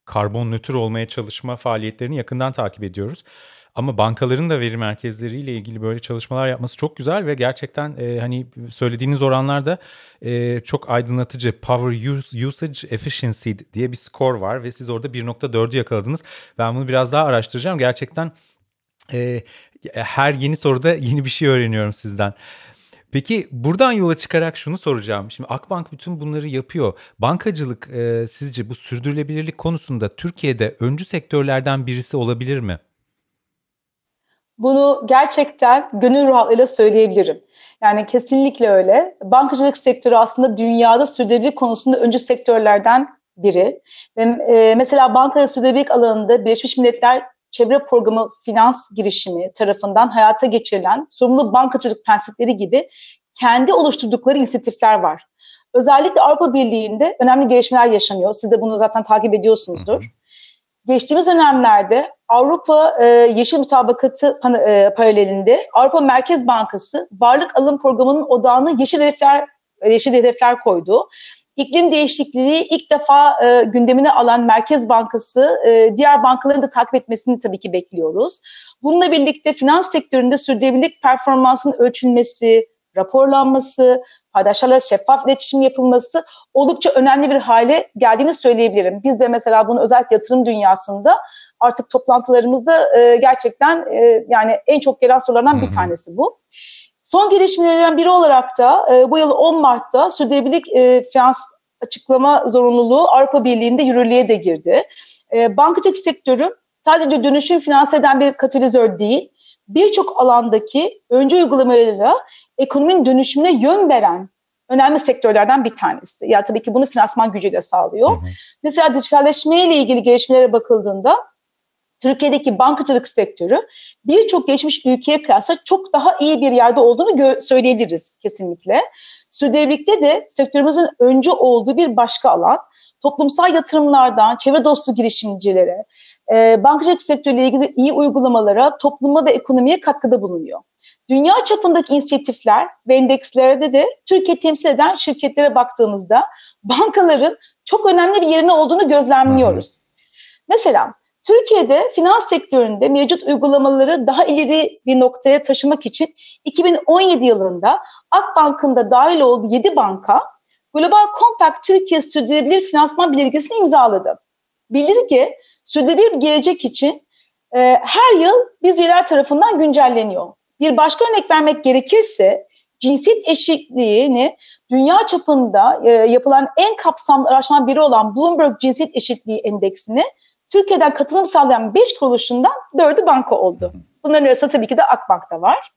karbon nötr olmaya çalışma faaliyetlerini yakından takip ediyoruz. Ama bankaların da veri merkezleriyle ilgili böyle çalışmalar yapması çok güzel ve gerçekten e, hani söylediğiniz oranlarda e, çok aydınlatıcı. Power use, Usage Efficiency diye bir skor var ve siz orada 1.4'ü yakaladınız. Ben bunu biraz daha araştıracağım. Gerçekten e, her yeni soruda [laughs] yeni bir şey öğreniyorum sizden. Peki buradan yola çıkarak şunu soracağım. Şimdi Akbank bütün bunları yapıyor. Bankacılık e, sizce bu sürdürülebilirlik konusunda Türkiye'de öncü sektörlerden birisi olabilir mi? Bunu gerçekten gönül rahatlığıyla söyleyebilirim. Yani kesinlikle öyle. Bankacılık sektörü aslında dünyada sürdürülebilirlik konusunda öncü sektörlerden biri. Ve e, mesela bankacılık sürdürülebilirlik alanında Birleşmiş Milletler Çevre Programı Finans girişimi tarafından hayata geçirilen sorumlu bankacılık prensipleri gibi kendi oluşturdukları inisiyatifler var. Özellikle Avrupa Birliği'nde önemli gelişmeler yaşanıyor. Siz de bunu zaten takip ediyorsunuzdur. Geçtiğimiz dönemlerde Avrupa e, Yeşil Mutabakatı e, paralelinde Avrupa Merkez Bankası varlık alım programının odağını yeşil hedefler yeşil hedefler koydu. İklim değişikliği ilk defa e, gündemine alan Merkez Bankası e, diğer bankaların da takip etmesini tabii ki bekliyoruz. Bununla birlikte finans sektöründe sürdürülebilirlik performansının ölçülmesi, raporlanması, paydaşlarla şeffaf iletişim yapılması oldukça önemli bir hale geldiğini söyleyebilirim. Biz de mesela bunu özellikle yatırım dünyasında artık toplantılarımızda e, gerçekten e, yani en çok gelen sorulardan bir tanesi bu. Son gelişmelerden biri olarak da e, bu yıl 10 Mart'ta sürdürülebilirlik e, finans açıklama zorunluluğu Avrupa Birliği'nde yürürlüğe de girdi. E, bankacılık sektörü sadece dönüşüm finanse eden bir katalizör değil, birçok alandaki önce uygulamalarıyla ekonominin dönüşümüne yön veren önemli sektörlerden bir tanesi. Ya tabii ki bunu finansman gücüyle sağlıyor. Hı hı. Mesela dijitalleşme ile ilgili gelişmelere bakıldığında Türkiye'deki bankacılık sektörü birçok geçmiş ülkeye kıyasla çok daha iyi bir yerde olduğunu söyleyebiliriz kesinlikle. Sürdürülebilirlikte de sektörümüzün önce olduğu bir başka alan. Toplumsal yatırımlardan çevre dostu girişimcilere, e, bankacılık sektörüyle ilgili iyi uygulamalara, topluma ve ekonomiye katkıda bulunuyor. Dünya çapındaki inisiyatifler ve endekslerde de Türkiye temsil eden şirketlere baktığımızda bankaların çok önemli bir yerine olduğunu gözlemliyoruz. Mesela Türkiye'de finans sektöründe mevcut uygulamaları daha ileri bir noktaya taşımak için 2017 yılında Akbank'ın da dahil olduğu 7 banka Global Compact Türkiye Sürdürülebilir Finansman Bildirgesi'ni imzaladı. Bildirge sürdürülebilir bir gelecek için e, her yıl biz üyeler tarafından güncelleniyor. Bir başka örnek vermek gerekirse cinsiyet eşitliğini dünya çapında e, yapılan en kapsamlı araştırma biri olan Bloomberg Cinsiyet Eşitliği Endeksini Türkiye'den katılım sağlayan 5 kuruluşundan 4'ü banka oldu. Bunların arasında tabii ki de Akbank da var.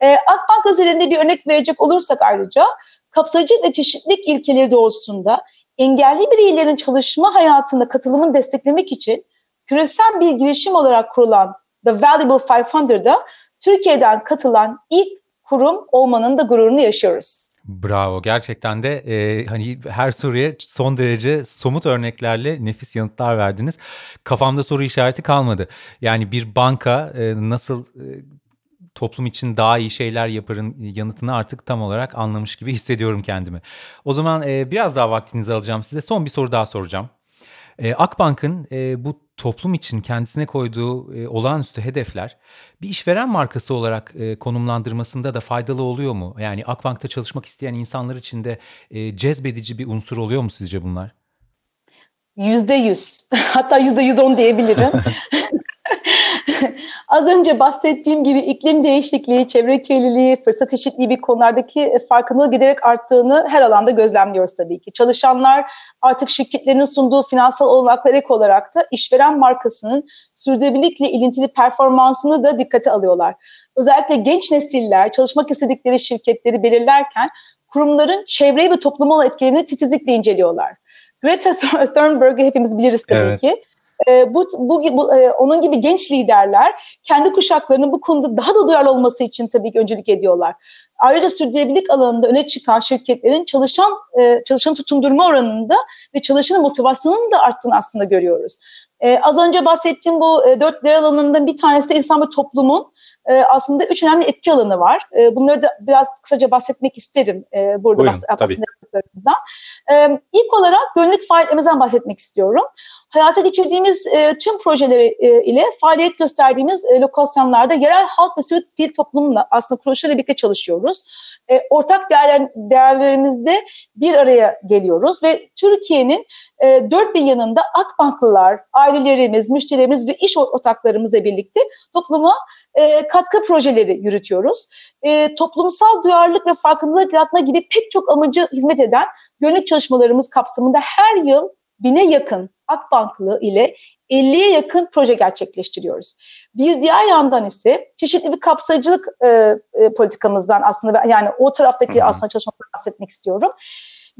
Ee, Akbank özelinde bir örnek verecek olursak ayrıca kapsayıcı ve çeşitlilik ilkeleri doğrultusunda engelli bireylerin çalışma hayatında katılımını desteklemek için küresel bir girişim olarak kurulan The Valuable 500'da Türkiye'den katılan ilk kurum olmanın da gururunu yaşıyoruz. Bravo. Gerçekten de e, hani her soruya son derece somut örneklerle nefis yanıtlar verdiniz. Kafamda soru işareti kalmadı. Yani bir banka e, nasıl e, toplum için daha iyi şeyler yaparın yanıtını artık tam olarak anlamış gibi hissediyorum kendimi. O zaman e, biraz daha vaktinizi alacağım size. Son bir soru daha soracağım. E, Akbank'ın e, bu toplum için kendisine koyduğu e, olağanüstü hedefler bir işveren markası olarak e, konumlandırmasında da faydalı oluyor mu? Yani Akbank'ta çalışmak isteyen insanlar için de e, cezbedici bir unsur oluyor mu sizce bunlar? Yüzde yüz. Hatta yüzde yüz on diyebilirim. [laughs] [laughs] Az önce bahsettiğim gibi iklim değişikliği, çevre kirliliği, fırsat eşitliği bir konulardaki farkındalığı giderek arttığını her alanda gözlemliyoruz tabii ki. Çalışanlar artık şirketlerin sunduğu finansal olanaklar ek olarak da işveren markasının sürdürülebilirlikle ilintili performansını da dikkate alıyorlar. Özellikle genç nesiller çalışmak istedikleri şirketleri belirlerken kurumların çevreye ve topluma olan etkilerini titizlikle inceliyorlar. Greta Thunberg'ı hepimiz biliriz tabii evet. ki. E, bu, bu, bu e, onun gibi genç liderler kendi kuşaklarının bu konuda daha da duyarlı olması için tabii ki öncülük ediyorlar. Ayrıca sürdürülebilirlik alanında öne çıkan şirketlerin çalışan e, çalışan tutundurma oranında ve çalışanın motivasyonunun da arttığını aslında görüyoruz. E, az önce bahsettiğim bu e, dört değer alanından bir tanesi de insan ve toplumun e, aslında üç önemli etki alanı var. E, bunları da biraz kısaca bahsetmek isterim. E, burada Buyurun, bahs- tabii. Yaptıklarımızdan. E, ilk olarak gönüllülük faaliyetlerimizden bahsetmek istiyorum. Hayata geçirdiğimiz e, tüm projeleri e, ile faaliyet gösterdiğimiz e, lokasyonlarda yerel halk ve sivil toplumla aslında kuruluşlarla birlikte çalışıyoruz. E, ortak değerler, değerlerimizde bir araya geliyoruz ve Türkiye'nin e, dört yanında Akbanklılar, ailelerimiz, müşterilerimiz ve iş ortaklarımızla birlikte topluma e, katkı projeleri yürütüyoruz. E, toplumsal duyarlılık ve farkındalık yaratma gibi pek çok amacı hizmet eden gönüllü çalışmalarımız kapsamında her yıl bine yakın Akbanklı ile 50'ye yakın proje gerçekleştiriyoruz. Bir diğer yandan ise çeşitli bir kapsayıcılık e, e, politikamızdan aslında yani o taraftaki aslında çalışmalardan bahsetmek istiyorum.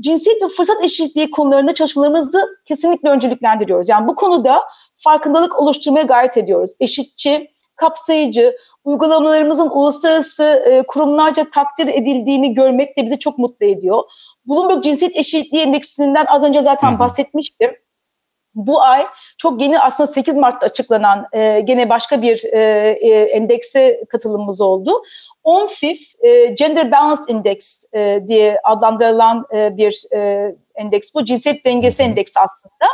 Cinsiyet ve fırsat eşitliği konularında çalışmalarımızı kesinlikle önceliklendiriyoruz. Yani bu konuda farkındalık oluşturmaya gayret ediyoruz. Eşitçi, kapsayıcı, uygulamalarımızın uluslararası e, kurumlarca takdir edildiğini görmek de bizi çok mutlu ediyor. Bloomberg Cinsiyet Eşitliği Endeksinden az önce zaten Hı-hı. bahsetmiştim bu ay çok yeni aslında 8 Mart'ta açıklanan e, gene başka bir e, e, endekse katılımımız oldu. ONFIF e, Gender Balance Index e, diye adlandırılan e, bir e, endeks bu. Cinsiyet dengesi endeksi aslında.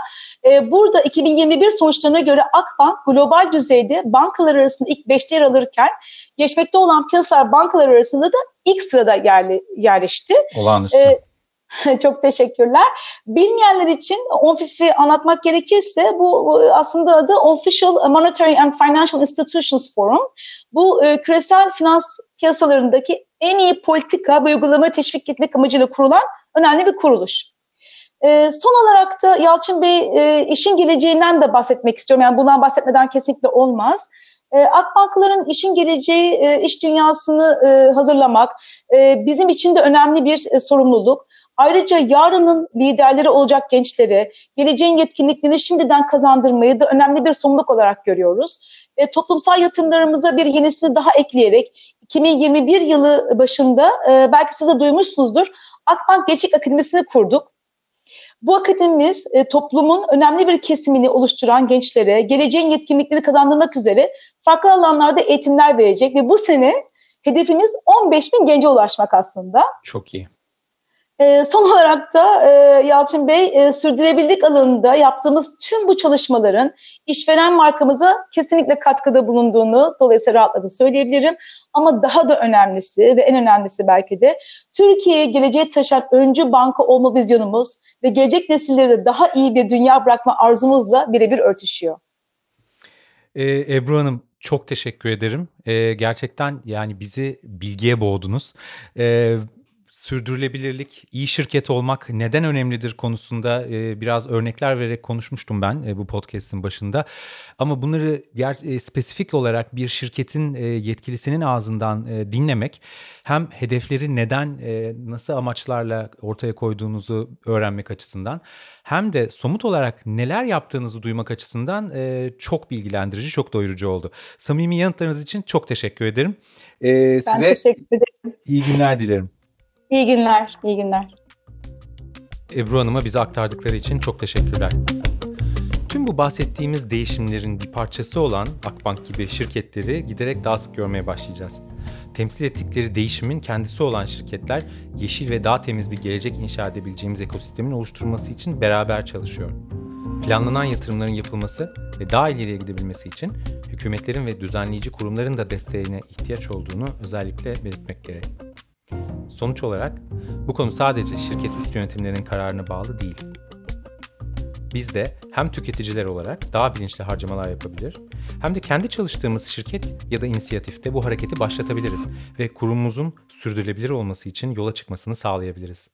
E, burada 2021 sonuçlarına göre Akbank global düzeyde bankalar arasında ilk 5'te yer alırken geçmekte olan piyasalar bankalar arasında da ilk sırada yerli, yerleşti. Olağanüstü. E, [laughs] Çok teşekkürler. Bilmeyenler için ONFIF'i anlatmak gerekirse bu, aslında adı Official Monetary and Financial Institutions Forum. Bu e, küresel finans piyasalarındaki en iyi politika ve uygulamaları teşvik etmek amacıyla kurulan önemli bir kuruluş. E, son olarak da Yalçın Bey e, işin geleceğinden de bahsetmek istiyorum. Yani bundan bahsetmeden kesinlikle olmaz. E, Akbankların işin geleceği, e, iş dünyasını e, hazırlamak e, bizim için de önemli bir e, sorumluluk. Ayrıca yarının liderleri olacak gençleri, geleceğin yetkinliklerini şimdiden kazandırmayı da önemli bir sorumluluk olarak görüyoruz. E, toplumsal yatırımlarımıza bir yenisini daha ekleyerek 2021 yılı başında e, belki siz de duymuşsunuzdur Akbank Gençlik Akademisi'ni kurduk. Bu akademimiz e, toplumun önemli bir kesimini oluşturan gençlere geleceğin yetkinlikleri kazandırmak üzere farklı alanlarda eğitimler verecek ve bu sene hedefimiz 15 bin gence ulaşmak aslında. Çok iyi. E, son olarak da e, Yalçın Bey e, sürdürülebilirlik alanında yaptığımız tüm bu çalışmaların işveren markamıza kesinlikle katkıda bulunduğunu dolayısıyla rahatlıkla söyleyebilirim. Ama daha da önemlisi ve en önemlisi belki de Türkiye'ye geleceğe taşıyan öncü banka olma vizyonumuz ve gelecek nesillere de daha iyi bir dünya bırakma arzumuzla birebir örtüşüyor. Ee, Ebru Hanım çok teşekkür ederim. Ee, gerçekten yani bizi bilgiye boğdunuz. Ee, sürdürülebilirlik, iyi şirket olmak neden önemlidir konusunda e, biraz örnekler vererek konuşmuştum ben e, bu podcast'in başında. Ama bunları ger e, spesifik olarak bir şirketin e, yetkilisinin ağzından e, dinlemek hem hedefleri neden, e, nasıl amaçlarla ortaya koyduğunuzu öğrenmek açısından hem de somut olarak neler yaptığınızı duymak açısından e, çok bilgilendirici, çok doyurucu oldu. Samimi yanıtlarınız için çok teşekkür ederim. E, ben size teşekkür ederim. İyi günler dilerim. İyi günler, iyi günler. Ebru Hanım'a bize aktardıkları için çok teşekkürler. Tüm bu bahsettiğimiz değişimlerin bir parçası olan Akbank gibi şirketleri giderek daha sık görmeye başlayacağız. Temsil ettikleri değişimin kendisi olan şirketler yeşil ve daha temiz bir gelecek inşa edebileceğimiz ekosistemin oluşturulması için beraber çalışıyor. Planlanan yatırımların yapılması ve daha ileriye gidebilmesi için hükümetlerin ve düzenleyici kurumların da desteğine ihtiyaç olduğunu özellikle belirtmek gerek. Sonuç olarak bu konu sadece şirket üst yönetimlerinin kararına bağlı değil. Biz de hem tüketiciler olarak daha bilinçli harcamalar yapabilir hem de kendi çalıştığımız şirket ya da inisiyatifte bu hareketi başlatabiliriz ve kurumumuzun sürdürülebilir olması için yola çıkmasını sağlayabiliriz.